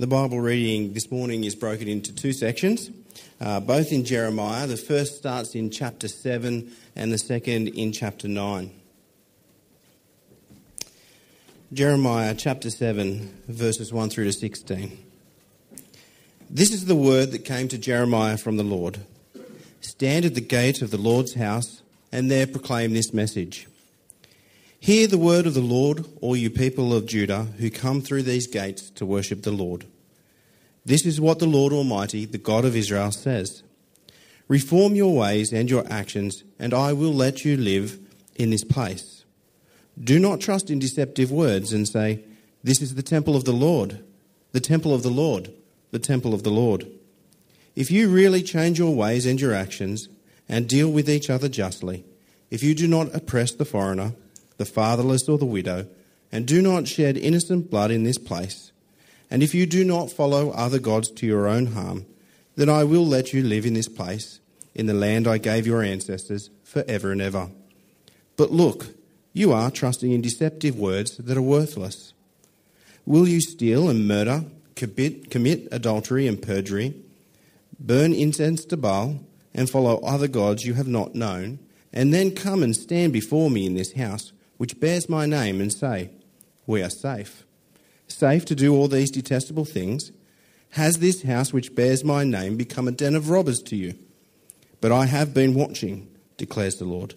The Bible reading this morning is broken into two sections, uh, both in Jeremiah. The first starts in chapter 7 and the second in chapter 9. Jeremiah chapter 7, verses 1 through to 16. This is the word that came to Jeremiah from the Lord Stand at the gate of the Lord's house and there proclaim this message. Hear the word of the Lord, all you people of Judah who come through these gates to worship the Lord. This is what the Lord Almighty, the God of Israel, says Reform your ways and your actions, and I will let you live in this place. Do not trust in deceptive words and say, This is the temple of the Lord, the temple of the Lord, the temple of the Lord. If you really change your ways and your actions and deal with each other justly, if you do not oppress the foreigner, the fatherless, or the widow, and do not shed innocent blood in this place. And if you do not follow other gods to your own harm, then I will let you live in this place, in the land I gave your ancestors, for ever and ever. But look, you are trusting in deceptive words that are worthless. Will you steal and murder, commit, commit adultery and perjury, burn incense to Baal, and follow other gods you have not known, and then come and stand before me in this house? Which bears my name, and say, We are safe. Safe to do all these detestable things? Has this house which bears my name become a den of robbers to you? But I have been watching, declares the Lord.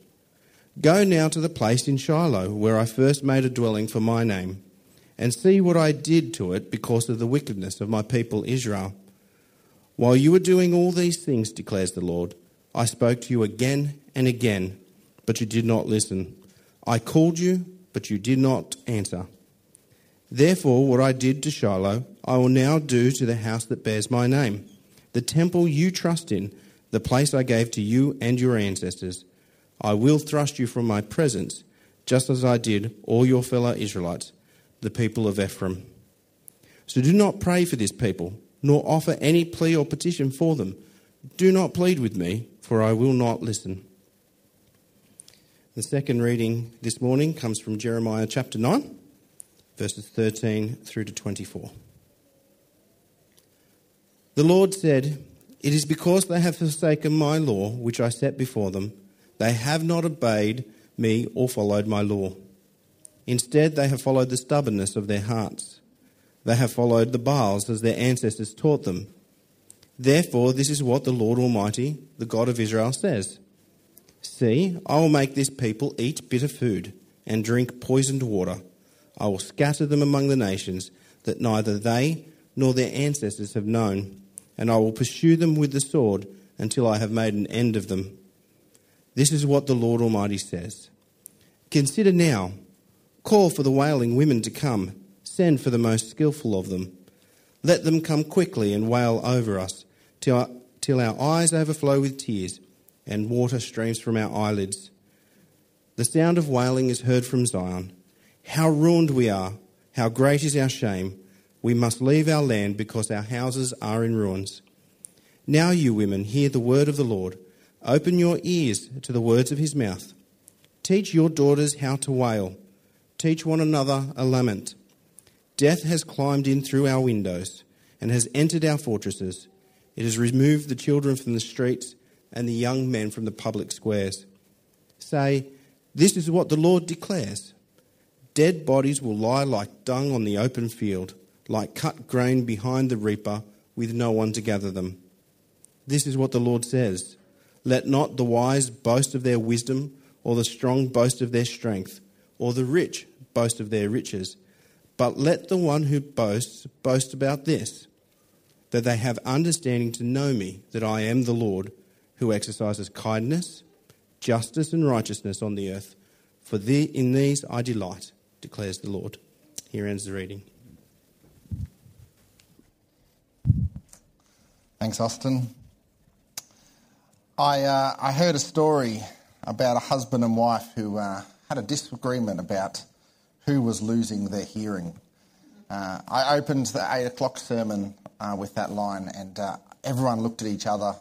Go now to the place in Shiloh where I first made a dwelling for my name, and see what I did to it because of the wickedness of my people Israel. While you were doing all these things, declares the Lord, I spoke to you again and again, but you did not listen. I called you, but you did not answer. Therefore, what I did to Shiloh, I will now do to the house that bears my name, the temple you trust in, the place I gave to you and your ancestors. I will thrust you from my presence, just as I did all your fellow Israelites, the people of Ephraim. So do not pray for this people, nor offer any plea or petition for them. Do not plead with me, for I will not listen. The second reading this morning comes from Jeremiah chapter 9, verses 13 through to 24. The Lord said, It is because they have forsaken my law, which I set before them, they have not obeyed me or followed my law. Instead, they have followed the stubbornness of their hearts. They have followed the Baals as their ancestors taught them. Therefore, this is what the Lord Almighty, the God of Israel, says. See, I will make this people eat bitter food and drink poisoned water. I will scatter them among the nations that neither they nor their ancestors have known, and I will pursue them with the sword until I have made an end of them. This is what the Lord Almighty says. Consider now, call for the wailing women to come, send for the most skilful of them. Let them come quickly and wail over us till our, till our eyes overflow with tears and water streams from our eyelids. The sound of wailing is heard from Zion. How ruined we are! How great is our shame! We must leave our land because our houses are in ruins. Now, you women, hear the word of the Lord. Open your ears to the words of his mouth. Teach your daughters how to wail. Teach one another a lament. Death has climbed in through our windows and has entered our fortresses. It has removed the children from the streets and the young men from the public squares. Say, This is what the Lord declares Dead bodies will lie like dung on the open field, like cut grain behind the reaper, with no one to gather them. This is what the Lord says Let not the wise boast of their wisdom, or the strong boast of their strength, or the rich boast of their riches. But let the one who boasts boast about this, that they have understanding to know me, that I am the Lord who exercises kindness, justice, and righteousness on the earth. For the, in these I delight, declares the Lord. Here ends the reading. Thanks, Austin. I, uh, I heard a story about a husband and wife who uh, had a disagreement about who was losing their hearing. Uh, I opened the 8 o'clock sermon uh, with that line, and uh, everyone looked at each other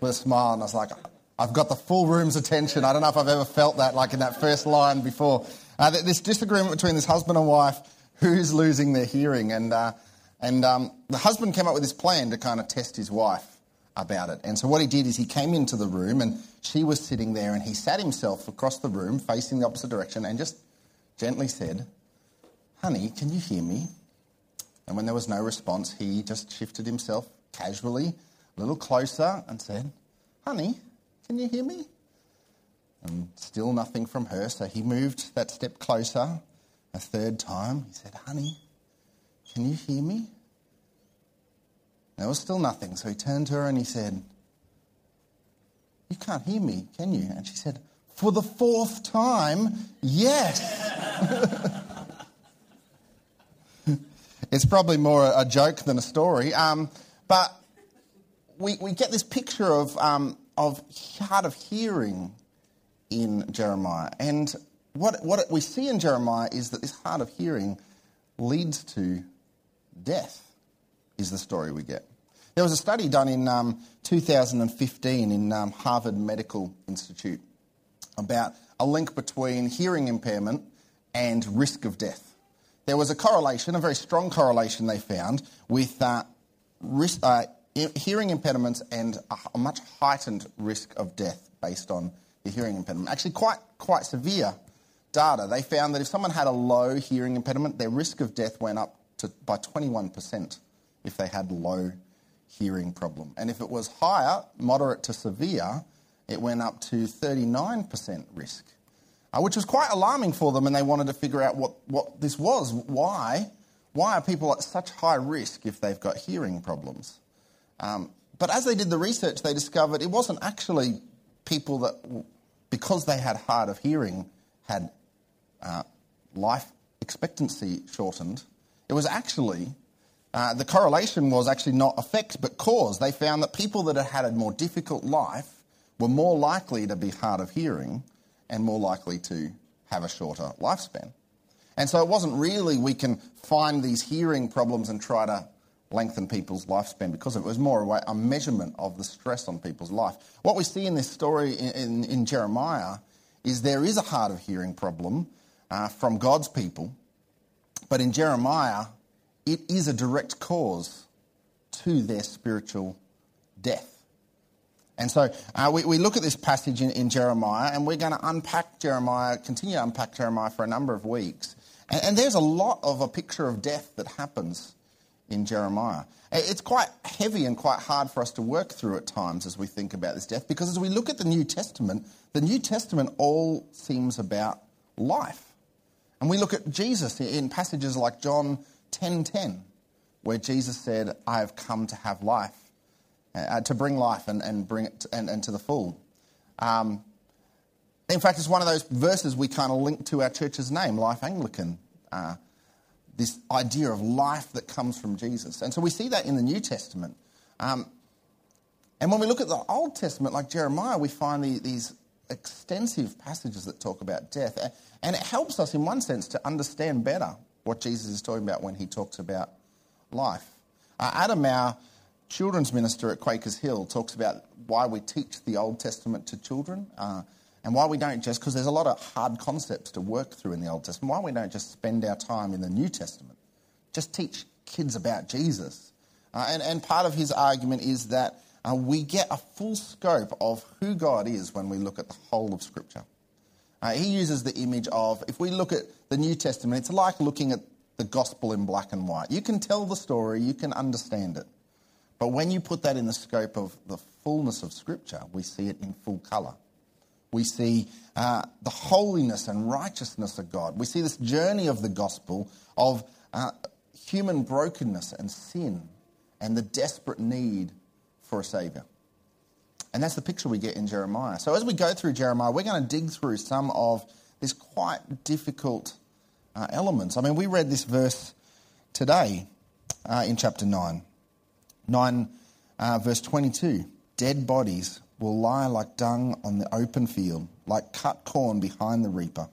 with a smile, and I was like, I've got the full room's attention. I don't know if I've ever felt that, like in that first line before. Uh, this disagreement between this husband and wife, who's losing their hearing, and uh, And um, the husband came up with this plan to kind of test his wife about it. And so what he did is he came into the room and she was sitting there and he sat himself across the room facing the opposite direction and just gently said, Honey, can you hear me? And when there was no response, he just shifted himself casually a little closer and said, Honey, can you hear me? And still nothing from her, so he moved that step closer a third time. He said, Honey, can you hear me? There was still nothing, so he turned to her and he said, You can't hear me, can you? And she said, For the fourth time, yes. it's probably more a joke than a story. Um, but we, we get this picture of, um, of hard of hearing in Jeremiah. And what, what we see in Jeremiah is that this hard of hearing leads to death, is the story we get. There was a study done in um, 2015 in um, Harvard Medical Institute about a link between hearing impairment and risk of death. There was a correlation, a very strong correlation they found, with uh, risk, uh, hearing impediments and a much heightened risk of death based on the hearing impediment. Actually, quite, quite severe data. They found that if someone had a low hearing impediment, their risk of death went up to, by 21% if they had low hearing problem. And if it was higher, moderate to severe, it went up to 39% risk, uh, which was quite alarming for them, and they wanted to figure out what, what this was. Why? Why are people at such high risk if they've got hearing problems? Um, but as they did the research, they discovered it wasn't actually people that, because they had hard of hearing, had uh, life expectancy shortened. It was actually, uh, the correlation was actually not effect but cause. They found that people that had had a more difficult life were more likely to be hard of hearing and more likely to have a shorter lifespan. And so it wasn't really we can find these hearing problems and try to lengthen people's lifespan because of it. it was more a, measurement of the stress on people's life. What we see in this story in, in, in Jeremiah is there is a hard of hearing problem uh, from God's people, but in Jeremiah, it is a direct cause to their spiritual death. And so uh, we, we look at this passage in, in Jeremiah, and we're going to unpack Jeremiah, continue to unpack Jeremiah for a number of weeks. And, and there's a lot of a picture of death that happens in Jeremiah. It's quite heavy and quite hard for us to work through at times as we think about this death because as we look at the New Testament, the New Testament all seems about life. And we look at Jesus in passages like John 10:10 where Jesus said, "I have come to have life, uh, to bring life and, and bring it to, and, and to the full." Um, in fact, it's one of those verses we kind of link to our church's name, Life Anglican. Uh, this idea of life that comes from Jesus. And so we see that in the New Testament. Um, and when we look at the Old Testament, like Jeremiah, we find the, these extensive passages that talk about death. And it helps us, in one sense, to understand better what Jesus is talking about when he talks about life. Uh, Adam, our children's minister at Quakers Hill, talks about why we teach the Old Testament to children. Uh, and why we don't just, because there's a lot of hard concepts to work through in the Old Testament, why we don't just spend our time in the New Testament? Just teach kids about Jesus. Uh, and, and part of his argument is that uh, we get a full scope of who God is when we look at the whole of Scripture. Uh, he uses the image of, if we look at the New Testament, it's like looking at the gospel in black and white. You can tell the story, you can understand it. But when you put that in the scope of the fullness of Scripture, we see it in full colour. We see uh, the holiness and righteousness of God. We see this journey of the gospel of uh, human brokenness and sin and the desperate need for a Saviour. And that's the picture we get in Jeremiah. So as we go through Jeremiah, we're going to dig through some of these quite difficult uh, elements. I mean, we read this verse today uh, in chapter 9. 9, uh, verse 22. Dead bodies will lie like dung on the open field, like cut corn behind the reaper,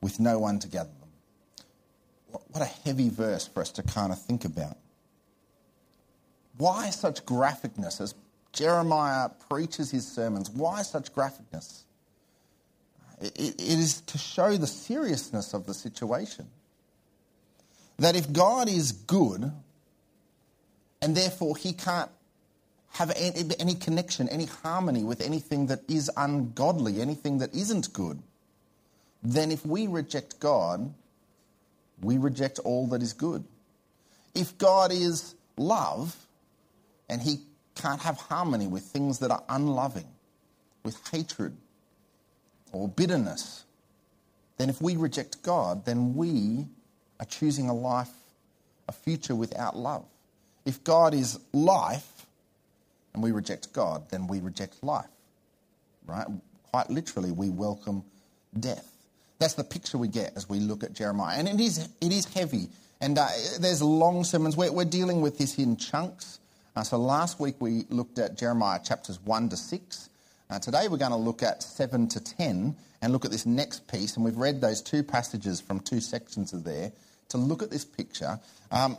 with no one to gather them. What a heavy verse for us to kind of think about. Why such graphicness as Jeremiah preaches his sermons? Why such graphicness? it is to show the seriousness of the situation. that if God is good, and therefore he can't have any, connection, any harmony with anything that is ungodly, anything that isn't good, then if we reject God, we reject all that is good. If God is love and he can't have harmony with things that are unloving, with hatred or bitterness, then if we reject God, then we are choosing a life, a future without love. If God is life and we reject God, then we reject life. Right? Quite literally, we welcome death. That's the picture we get as we look at Jeremiah. And it is, it is heavy. And uh, there's long sermons. We're, we're, dealing with this in chunks. Uh, so last week we looked at Jeremiah chapters 1 to 6. Uh, today we're going to look at 7 to 10 and look at this next piece. And we've read those two passages from two sections of there to look at this picture. Um,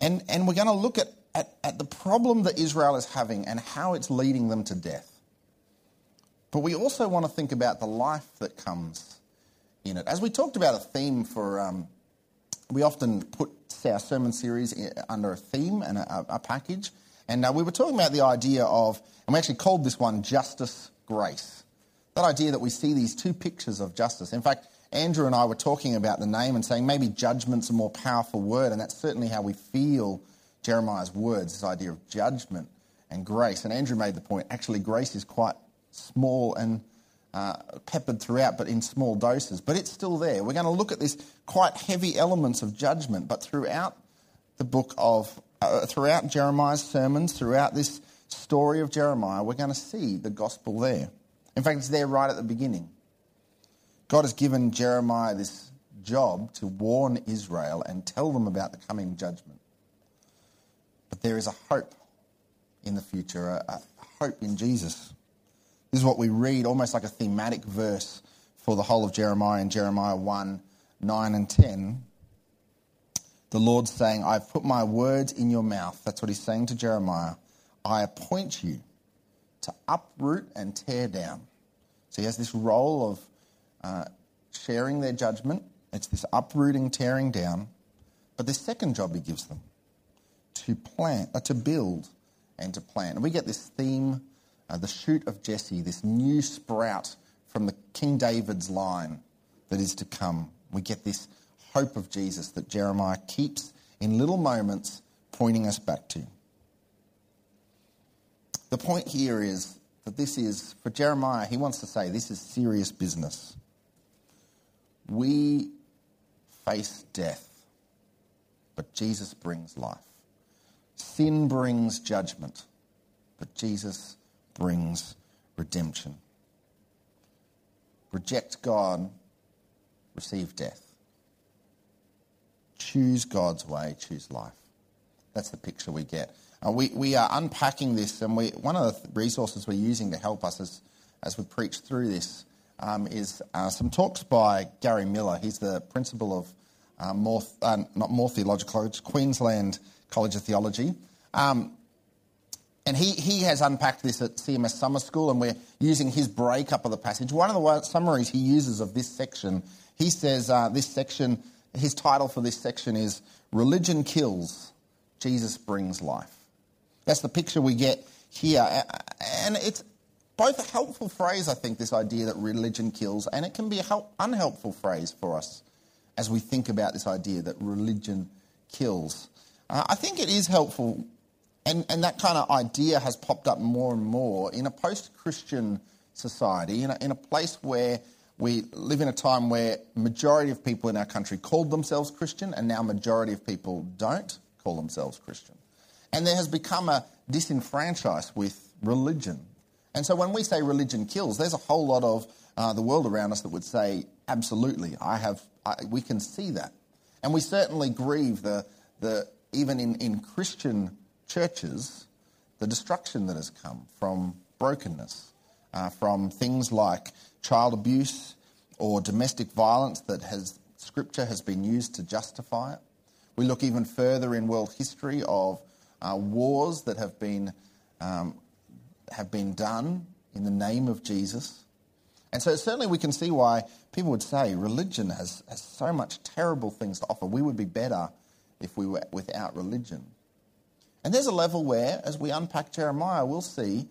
and, and we're going to look at, at, at the problem that Israel is having and how it's leading them to death. But we also want to think about the life that comes in it. As we talked about a theme for, um, we often put our sermon series under a theme and a, a package. And uh, we were talking about the idea of, and we actually called this one Justice Grace. That idea that we see these two pictures of justice. In fact, Andrew and I were talking about the name and saying maybe judgment's a more powerful word, and that's certainly how we feel Jeremiah's words, this idea of judgment and grace. And Andrew made the point actually, grace is quite small and uh, peppered throughout, but in small doses. But it's still there. We're going to look at this quite heavy elements of judgment, but throughout the book of, uh, throughout Jeremiah's sermons, throughout this story of Jeremiah, we're going to see the gospel there. In fact, it's there right at the beginning. God has given Jeremiah this job to warn Israel and tell them about the coming judgment. But there is a hope in the future, a, a hope in Jesus. This is what we read almost like a thematic verse for the whole of Jeremiah in Jeremiah 1 9 and 10. The Lord's saying, I've put my words in your mouth. That's what he's saying to Jeremiah. I appoint you to uproot and tear down. So he has this role of uh, sharing their judgment. It's this uprooting, tearing down. But the second job he gives them to plant, uh, to build and to plant. And we get this theme uh, the shoot of Jesse, this new sprout from the King David's line that is to come. We get this hope of Jesus that Jeremiah keeps in little moments pointing us back to. The point here is that this is, for Jeremiah, he wants to say this is serious business. We face death, but Jesus brings life. Sin brings judgment, but Jesus brings redemption. Reject God, receive death. Choose God's way, choose life. That's the picture we get. Uh, we, we are unpacking this, and we, one of the resources we're using to help us as, as we preach through this um, is uh, some talks by Gary Millar. He's the principal of uh, Moore, uh, not Moore Theological Queensland College of Theology. Um, and he, he has unpacked this at CMS Summer School, and we're using his breakup of the passage. One of the summaries he uses of this section, he says uh, this section, his title for this section is Religion Kills, Jesus Brings Life. That's the picture we get here. And it's both a helpful phrase, I think, this idea that religion kills, and it can be a help, unhelpful phrase for us as we think about this idea that religion kills. Uh, I think it is helpful and, and that kind of idea has popped up more and more in a post Christian society, in a, in a place where we live in a time where majority of people in our country called themselves Christian, and now majority of people don't call themselves Christian. And there has become a disenfranchised with religion. And so when we say religion kills, there's a whole lot of uh, the world around us that would say, absolutely, I have, I, we can see that. And we certainly grieve the, the even in, in Christian churches the destruction that has come from brokenness, uh, from things like child abuse or domestic violence that has scripture has been used to justify it. We look even further in world history of uh, wars that have been um, have been done in the name of Jesus. And so certainly we can see why people would say religion has, has so much terrible things to offer. We would be better if we were without religion. And there's a level where, as we unpack Jeremiah, we'll see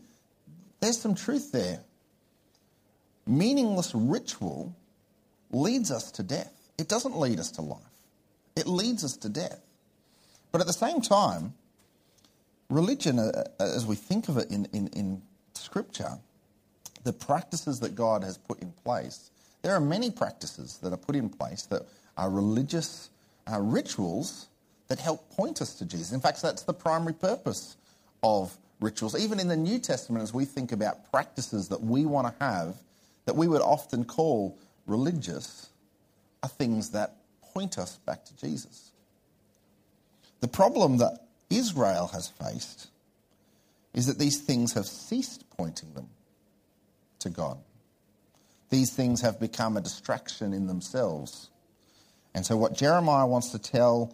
there's some truth there. Meaningless ritual leads us to death. It doesn't lead us to life, it leads us to death. But at the same time, religion, uh, uh, as we think of it in, in, in Scripture, the practices that God has put in place, there are many practices that are put in place that are religious uh, rituals that help point us to Jesus. In fact, that's the primary purpose of rituals. Even in the New Testament, as we think about practices that we want to have, that we would often call religious, are things that point us back to Jesus. The problem that Israel has faced is that these things have ceased pointing them to God. These things have become a distraction in themselves. And so, what Jeremiah wants to tell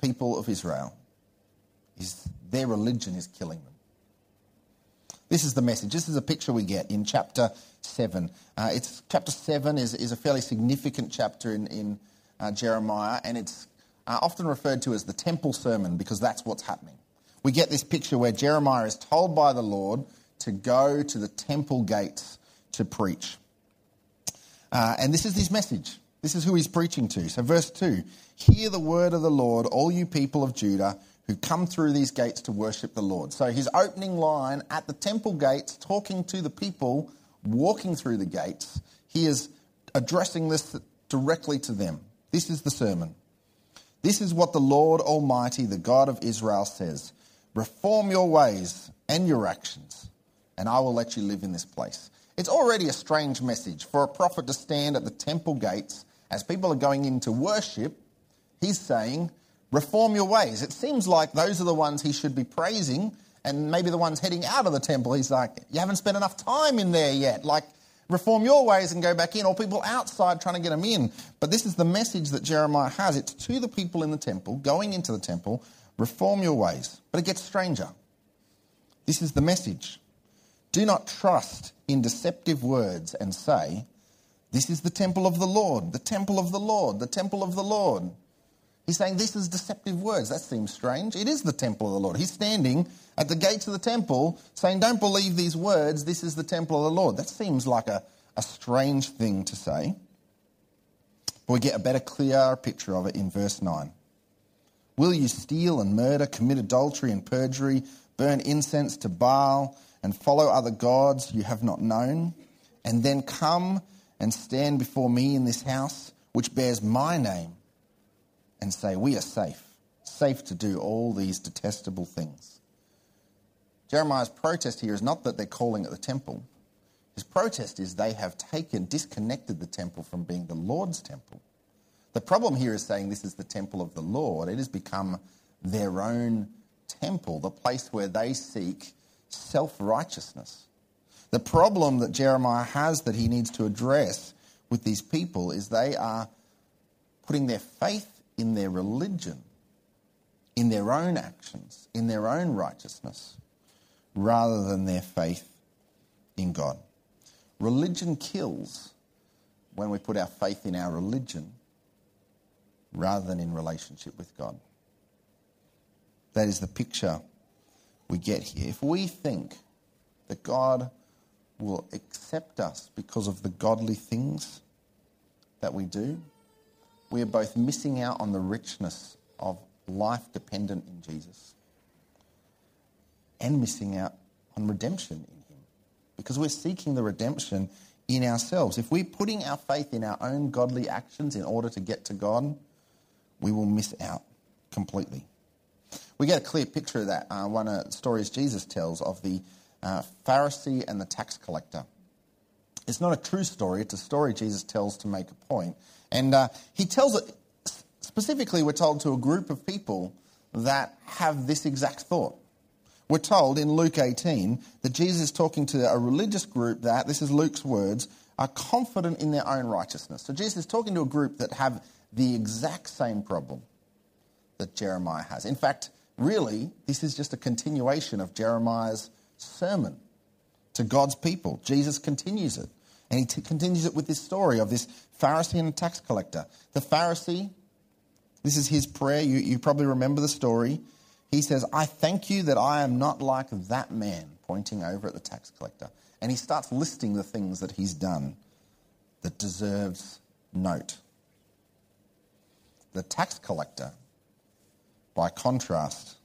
people of Israel is their religion is killing them. This is the message. This is a picture we get in chapter 7. Uh, it's, chapter 7 is, is a fairly significant chapter in, in uh, Jeremiah, and it's uh, often referred to as the temple sermon because that's what's happening. We get this picture where Jeremiah is told by the Lord to go to the temple gates to preach. Uh, and this is his message. This is who he's preaching to. So, verse 2 Hear the word of the Lord, all you people of Judah who come through these gates to worship the Lord. So, his opening line at the temple gates, talking to the people walking through the gates, he is addressing this directly to them. This is the sermon. This is what the Lord Almighty, the God of Israel, says Reform your ways and your actions, and I will let you live in this place. It's already a strange message for a prophet to stand at the temple gates as people are going in to worship. He's saying, Reform your ways. It seems like those are the ones he should be praising, and maybe the ones heading out of the temple. He's like, You haven't spent enough time in there yet. Like, reform your ways and go back in, or people outside trying to get them in. But this is the message that Jeremiah has. It's to the people in the temple, going into the temple, reform your ways. But it gets stranger. This is the message. Do not trust in deceptive words and say, This is the temple of the Lord, the temple of the Lord, the temple of the Lord. He's saying this is deceptive words. That seems strange. It is the temple of the Lord. He's standing at the gates of the temple saying, Don't believe these words. This is the temple of the Lord. That seems like a, a strange thing to say. But we get a better, clearer picture of it in verse 9. Will you steal and murder, commit adultery and perjury, burn incense to Baal, and follow other gods you have not known, and then come and stand before me in this house, which bears my name? and say, We are safe, safe to do all these detestable things. Jeremiah's protest here is not that they're calling at the temple. His protest is they have taken, disconnected the temple from being the Lord's temple. The problem here is saying this is the temple of the Lord. It has become their own temple, the place where they seek self righteousness. The problem that Jeremiah has that he needs to address with these people is they are putting their faith in their religion, in their own actions, in their own righteousness, rather than their faith in God. Religion kills when we put our faith in our religion rather than in relationship with God. That is the picture we get here. If we think that God will accept us because of the godly things that we do, we are both missing out on the richness of life dependent in Jesus and missing out on redemption in Him because we're seeking the redemption in ourselves. If we're putting our faith in our own godly actions in order to get to God, we will miss out completely. We get a clear picture of that. Uh, one of the stories Jesus tells of the uh, Pharisee and the tax collector. It's not a true story, it's a story Jesus tells to make a point. And uh, he tells it specifically, we're told, to a group of people that have this exact thought. We're told in Luke 18 that Jesus is talking to a religious group that, this is Luke's words, are confident in their own righteousness. So Jesus is talking to a group that have the exact same problem that Jeremiah has. In fact, really, this is just a continuation of Jeremiah's sermon to God's people. Jesus continues it. And he t- continues it with this story of this Pharisee and tax collector. The Pharisee This is his prayer. You, you probably remember the story. He says, I thank you that I am not like that man, pointing over at the tax collector. And he starts listing the things that he's done that deserves note. The tax collector, by contrast,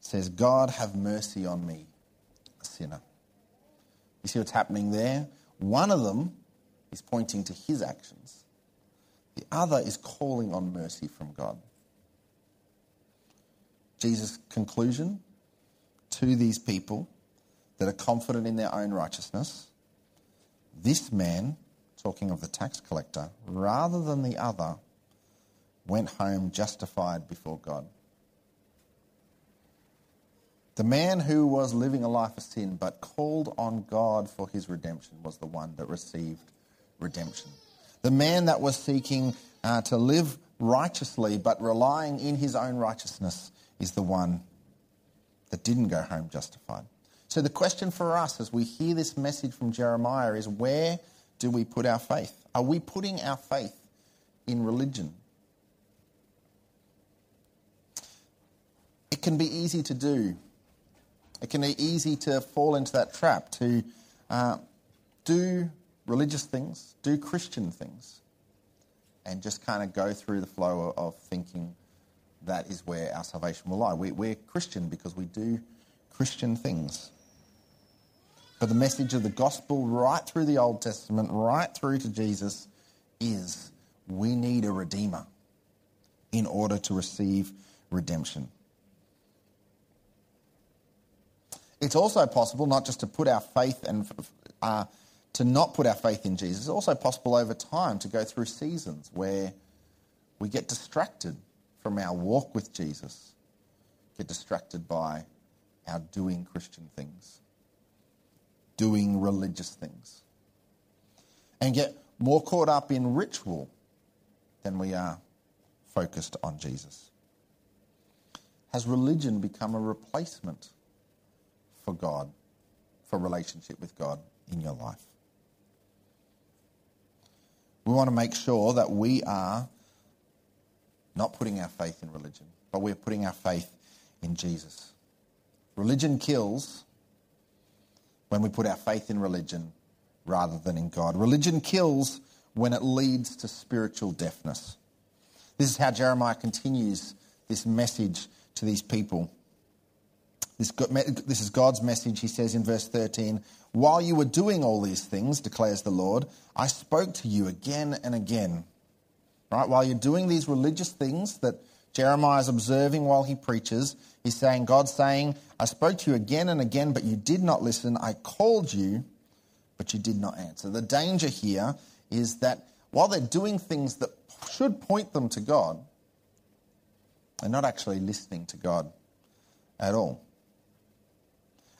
says, God, have mercy on me, sinner. You see what's happening there? One of them is pointing to his actions, the other is calling on mercy from God. Jesus' conclusion to these people that are confident in their own righteousness this man, talking of the tax collector, rather than the other, went home justified before God. The man who was living a life of sin but called on God for his redemption was the one that received redemption. The man that was seeking uh, to live righteously but relying in his own righteousness is the one that didn't go home justified. So the question for us as we hear this message from Jeremiah is where do we put our faith? Are we putting our faith in religion? It can be easy to do. It can be easy to fall into that trap, to uh, do religious things, do Christian things, and just kind of go through the flow of thinking that is where our salvation will lie. We, we're Christian because we do Christian things. But the message of the gospel, right through the Old Testament, right through to Jesus, is we need a redeemer in order to receive redemption. It's also possible not just to put our faith and uh, to not put our faith in Jesus. It's also possible over time to go through seasons where we get distracted from our walk with Jesus, get distracted by our doing Christian things, doing religious things, and get more caught up in ritual than we are focused on Jesus. Has religion become a replacement for God, for relationship with God in your life? We want to make sure that we are not putting our faith in religion, but we're putting our faith in Jesus. Religion kills when we put our faith in religion rather than in God. Religion kills when it leads to spiritual deafness. This is how Jeremiah continues this message to these people. This, this is God's message, he says in verse 13. While you were doing all these things, declares the Lord, I spoke to you again and again Right? While you're doing these religious things that Jeremiah is observing while he preaches, he's saying, God's saying, I spoke to you again and again, but you did not listen. I called you, but you did not answer. The danger here is that while they're doing things that should point them to God, they're not actually listening to God at all.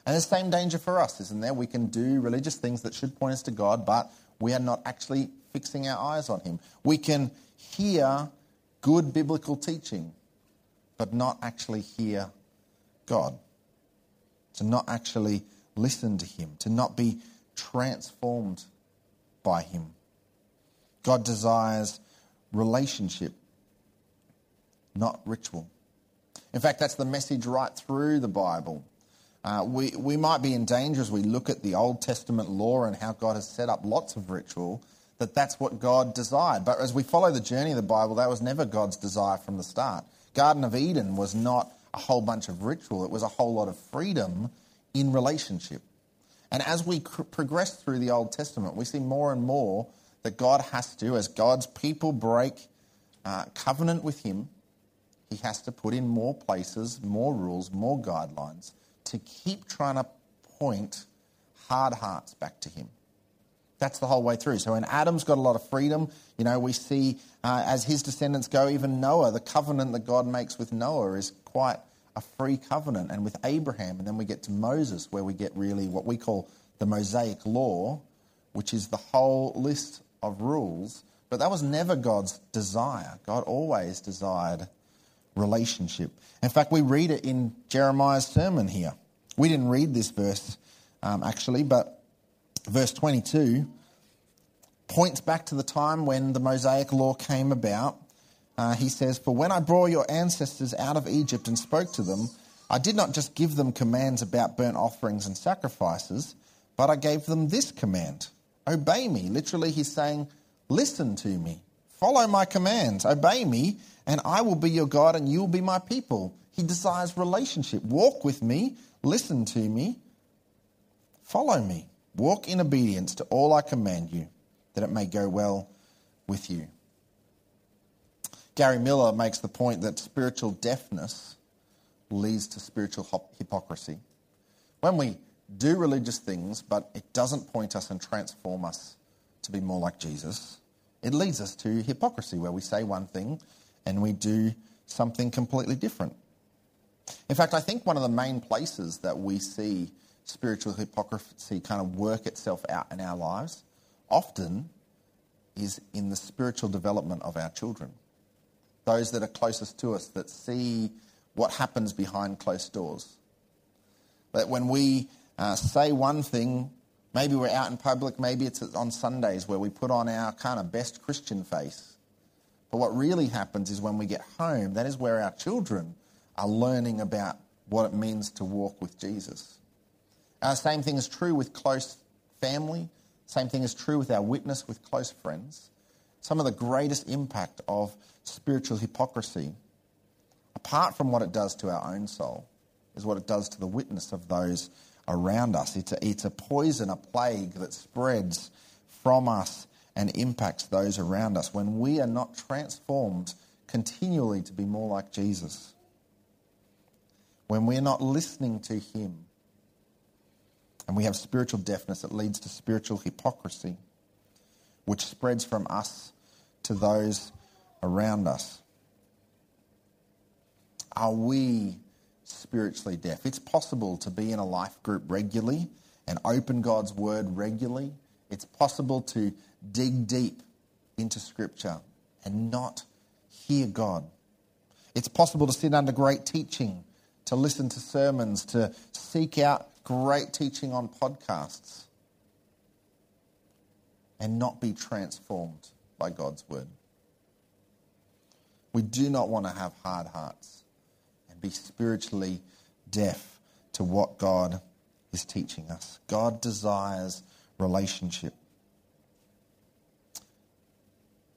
And the same danger for us, isn't there? We can do religious things that should point us to God, but we are not actually fixing our eyes on Him. We can hear good biblical teaching, but not actually hear God. To not actually listen to Him, to not be transformed by Him. God desires relationship, not ritual. In fact, that's the message right through the Bible. Uh, we, we might be in danger as we look at the Old Testament law and how God has set up lots of ritual that that's what God desired. But as we follow the journey of the Bible, that was never God's desire from the start. Garden of Eden was not a whole bunch of ritual, it was a whole lot of freedom in relationship. And as we cr- progress through the Old Testament, we see more and more that God has to, as God's people break uh, covenant with Him, He has to put in more places, more rules, more guidelines to keep trying to point hard hearts back to Him. That's the whole way through. So when Adam's got a lot of freedom, you know, we see uh, as his descendants go, even Noah, the covenant that God makes with Noah is quite a free covenant. And with Abraham, and then we get to Moses, where we get really what we call the Mosaic law, which is the whole list of rules. But that was never God's desire. God always desired relationship. In fact, we read it in Jeremiah's sermon here. We didn't read this verse um, actually, but verse 22 points back to the time when the Mosaic law came about. uh, he says, For when I brought your ancestors out of Egypt and spoke to them, I did not just give them commands about burnt offerings and sacrifices, but I gave them this command Obey me. Literally, he's saying, Listen to me. Follow my commands. Obey me, and I will be your God, and you will be my people. He desires relationship. Walk with me. Listen to me. Follow me. Walk in obedience to all I command you, that it may go well with you. Gary Millar makes the point that spiritual deafness leads to spiritual hypocrisy. When we do religious things, but it doesn't point us and transform us to be more like Jesus, it leads us to hypocrisy, where we say one thing and we do something completely different. In fact, I think one of the main places that we see spiritual hypocrisy kind of work itself out in our lives often is in the spiritual development of our children. Those that are closest to us that see what happens behind closed doors. That when we uh, say one thing, maybe we're out in public, maybe it's on Sundays where we put on our kind of best Christian face. But what really happens is when we get home, that is where our children are learning about what it means to walk with Jesus. Our same thing is true with close family. Same thing is true with our witness with close friends. Some of the greatest impact of spiritual hypocrisy apart from what it does to our own soul, is what it does to the witness of those around us. It's a, it's a poison, a plague that spreads from us and impacts those around us when we are not transformed continually to be more like Jesus. When we're not listening to Him and we have spiritual deafness, it leads to spiritual hypocrisy, which spreads from us to those around us. Are we spiritually deaf? It's possible to be in a life group regularly and open God's word regularly. It's possible to dig deep into Scripture and not hear God. It's possible to sit under great teaching, to listen to sermons, to seek out great teaching on podcasts, and not be transformed by God's word. We do not want to have hard hearts and be spiritually deaf to what God is teaching us. God desires relationship.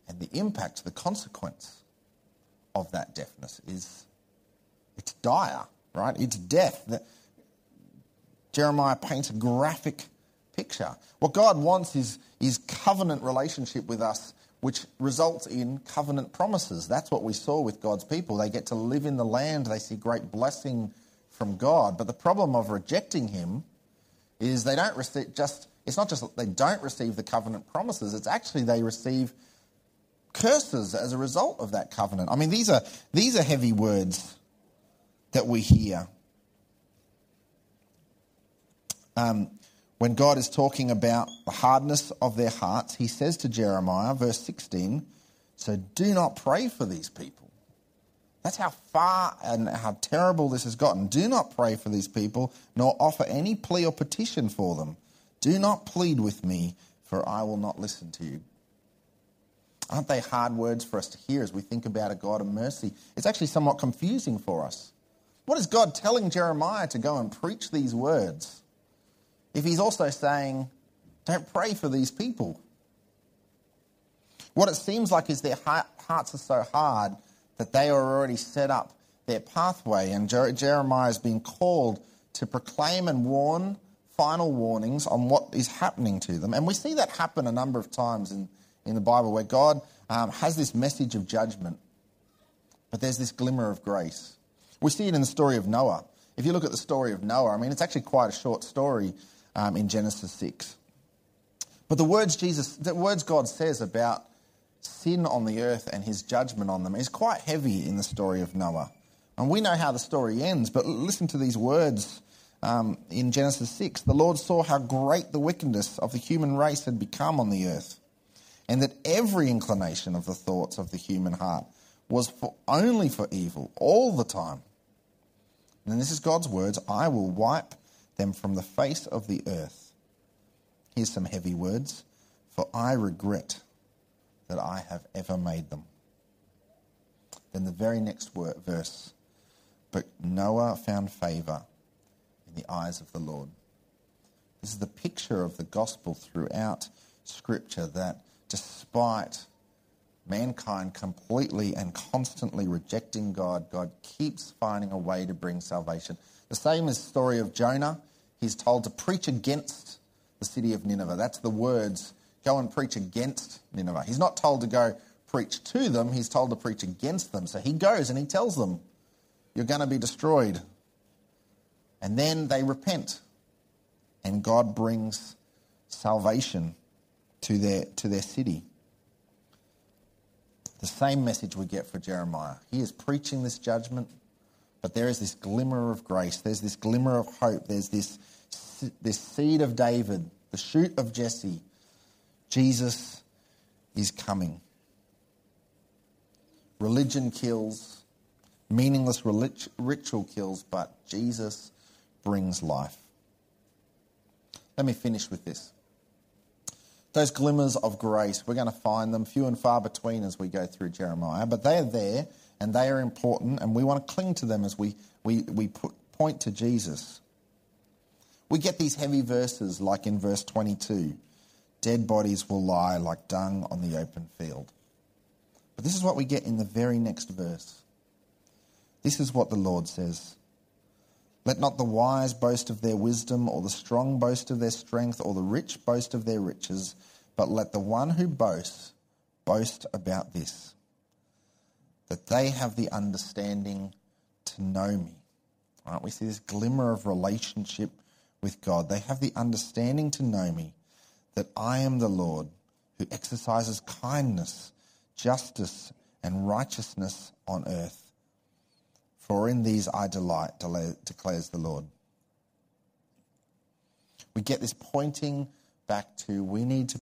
And the impact, the consequence of that deafness is it's dire, right? It's death. That Jeremiah paints a graphic picture. What God wants is, is covenant relationship with us which results in covenant promises. That's what we saw with God's people. They get to live in the land, they see great blessing from God. But the problem of rejecting Him is they don't receive just, it's not just they don't receive the covenant promises, it's actually they receive curses as a result of that covenant. I mean, these are, these are heavy words that we hear. Um, when God is talking about the hardness of their hearts, he says to Jeremiah, verse 16, So do not pray for these people. That's how far and how terrible this has gotten. Do not pray for these people, nor offer any plea or petition for them. Do not plead with me, for I will not listen to you. Aren't they hard words for us to hear as we think about a God of mercy? It's actually somewhat confusing for us. What is God telling Jeremiah to go and preach these words? if he's also saying, don't pray for these people? What it seems like is their hearts are so hard that they are already set up their pathway, and Jeremiah is being called to proclaim and warn final warnings on what is happening to them. And we see that happen a number of times in, in the Bible where God um, has this message of judgment, but there's this glimmer of grace. We see it in the story of Noah. If you look at the story of Noah, I mean, it's actually quite a short story, um, in Genesis 6. But the words Jesus, the words God says about sin on the earth and his judgment on them is quite heavy in the story of Noah. And we know how the story ends, but listen to these words um, in Genesis 6. The Lord saw how great the wickedness of the human race had become on the earth, and that every inclination of the thoughts of the human heart was for, only for evil all the time. And this is God's words I will wipe them from the face of the earth. Here's some heavy words. For I regret that I have ever made them. Then the very next word, verse, but Noah found favor in the eyes of the Lord. This is the picture of the gospel throughout Scripture that despite mankind completely and constantly rejecting God, God keeps finding a way to bring salvation. The same is the story of Jonah. He's told to preach against the city of Nineveh. That's the words go and preach against Nineveh. He's not told to go preach to them, he's told to preach against them. So he goes and he tells them, You're going to be destroyed. And then they repent. And God brings salvation to their, to their city. The same message we get for Jeremiah. He is preaching this judgment, but there is this glimmer of grace. There's this glimmer of hope. There's this, this seed of David, the shoot of Jesse. Jesus is coming. Religion kills, meaningless ritual kills, but Jesus brings life. Let me finish with this. Those glimmers of grace, we're going to find them few and far between as we go through Jeremiah, but they are there and they are important, and we want to cling to them as we, we, we put, point to Jesus. We get these heavy verses like in verse 22 dead bodies will lie like dung on the open field. But this is what we get in the very next verse. This is what the Lord says Let not the wise boast of their wisdom, or the strong boast of their strength, or the rich boast of their riches, but let the one who boasts boast about this that they have the understanding to know me. Right? We see this glimmer of relationship with God. They have the understanding to know me, that I am the Lord who exercises kindness justice, and righteousness on earth. For in these I delight, declares the Lord. We get this pointing back to we need to